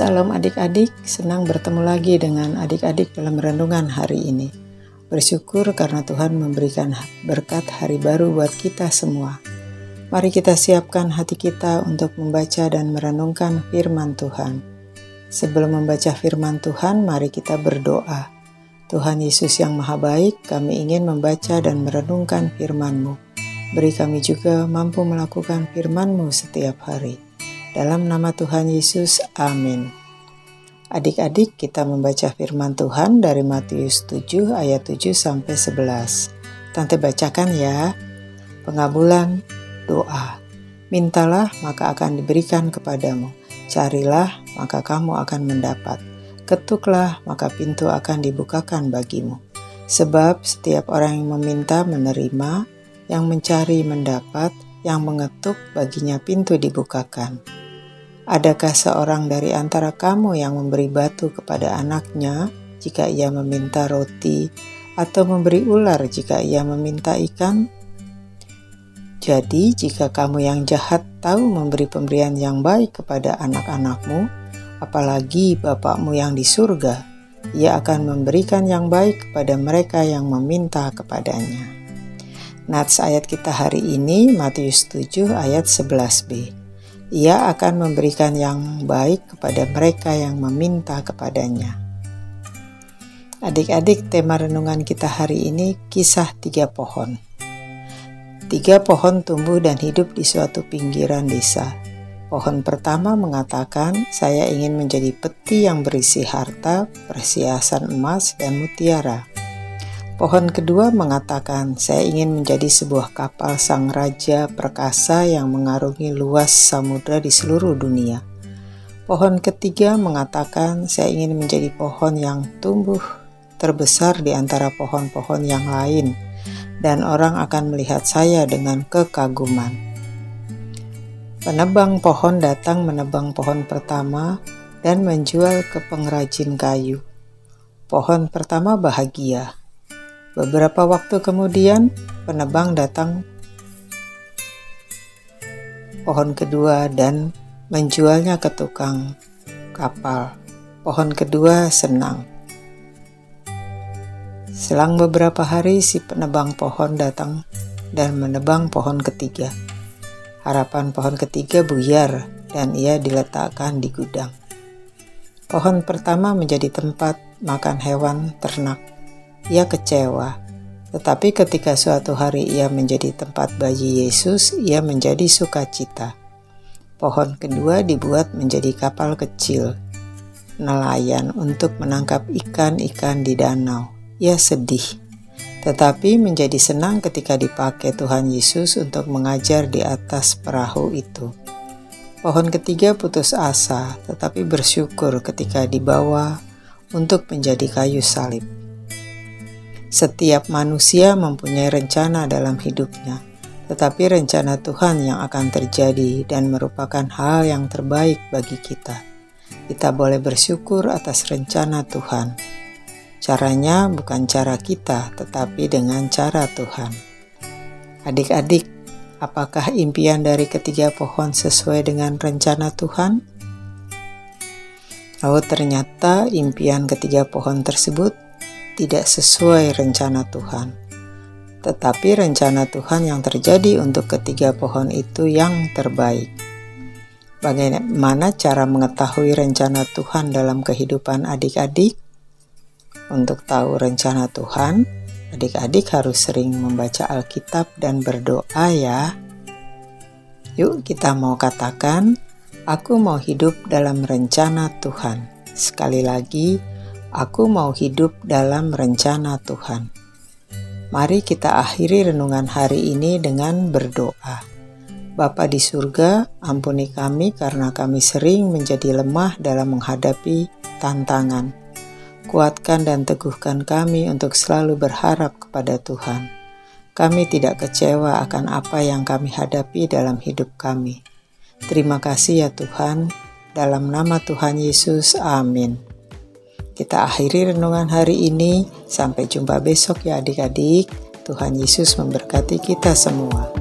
Salam adik-adik, senang bertemu lagi dengan adik-adik dalam renungan hari ini. Bersyukur karena Tuhan memberikan berkat hari baru buat kita semua. Mari kita siapkan hati kita untuk membaca dan merenungkan firman Tuhan. Sebelum membaca firman Tuhan, mari kita berdoa. Tuhan Yesus yang Maha Baik, kami ingin membaca dan merenungkan firman-Mu. Beri kami juga mampu melakukan firman-Mu setiap hari. Dalam nama Tuhan Yesus, amin. Adik-adik, kita membaca firman Tuhan dari Matius 7 ayat 7 sampai 11. Tante bacakan ya. Pengabulan doa. Mintalah maka akan diberikan kepadamu. Carilah maka kamu akan mendapat. Ketuklah maka pintu akan dibukakan bagimu. Sebab setiap orang yang meminta menerima, yang mencari mendapat, yang mengetuk baginya pintu dibukakan. Adakah seorang dari antara kamu yang memberi batu kepada anaknya jika ia meminta roti, atau memberi ular jika ia meminta ikan? Jadi, jika kamu yang jahat tahu memberi pemberian yang baik kepada anak-anakmu, apalagi Bapakmu yang di surga, ia akan memberikan yang baik kepada mereka yang meminta kepadanya. Nats ayat kita hari ini Matius 7 ayat 11b. Ia akan memberikan yang baik kepada mereka yang meminta kepadanya. Adik-adik, tema renungan kita hari ini kisah tiga pohon. Tiga pohon tumbuh dan hidup di suatu pinggiran desa. Pohon pertama mengatakan, "Saya ingin menjadi peti yang berisi harta, perhiasan emas, dan mutiara." Pohon kedua mengatakan, "Saya ingin menjadi sebuah kapal sang raja perkasa yang mengarungi luas samudra di seluruh dunia." Pohon ketiga mengatakan, "Saya ingin menjadi pohon yang tumbuh terbesar di antara pohon-pohon yang lain, dan orang akan melihat saya dengan kekaguman." Penebang pohon datang menebang pohon pertama dan menjual ke pengrajin kayu. Pohon pertama bahagia Beberapa waktu kemudian, penebang datang pohon kedua dan menjualnya ke tukang kapal. Pohon kedua senang. Selang beberapa hari, si penebang pohon datang dan menebang pohon ketiga. Harapan pohon ketiga buyar dan ia diletakkan di gudang. Pohon pertama menjadi tempat makan hewan ternak ia kecewa. Tetapi ketika suatu hari ia menjadi tempat bayi Yesus, ia menjadi sukacita. Pohon kedua dibuat menjadi kapal kecil, nelayan untuk menangkap ikan-ikan di danau. Ia sedih, tetapi menjadi senang ketika dipakai Tuhan Yesus untuk mengajar di atas perahu itu. Pohon ketiga putus asa, tetapi bersyukur ketika dibawa untuk menjadi kayu salib. Setiap manusia mempunyai rencana dalam hidupnya, tetapi rencana Tuhan yang akan terjadi dan merupakan hal yang terbaik bagi kita. Kita boleh bersyukur atas rencana Tuhan. Caranya bukan cara kita, tetapi dengan cara Tuhan. Adik-adik, apakah impian dari ketiga pohon sesuai dengan rencana Tuhan? Oh, ternyata impian ketiga pohon tersebut tidak sesuai rencana Tuhan. Tetapi rencana Tuhan yang terjadi untuk ketiga pohon itu yang terbaik. Bagaimana cara mengetahui rencana Tuhan dalam kehidupan adik-adik? Untuk tahu rencana Tuhan, adik-adik harus sering membaca Alkitab dan berdoa ya. Yuk kita mau katakan, aku mau hidup dalam rencana Tuhan. Sekali lagi, Aku mau hidup dalam rencana Tuhan. Mari kita akhiri renungan hari ini dengan berdoa. Bapa di surga, ampuni kami karena kami sering menjadi lemah dalam menghadapi tantangan. Kuatkan dan teguhkan kami untuk selalu berharap kepada Tuhan. Kami tidak kecewa akan apa yang kami hadapi dalam hidup kami. Terima kasih ya Tuhan. Dalam nama Tuhan Yesus, amin. Kita akhiri renungan hari ini. Sampai jumpa besok ya adik-adik. Tuhan Yesus memberkati kita semua.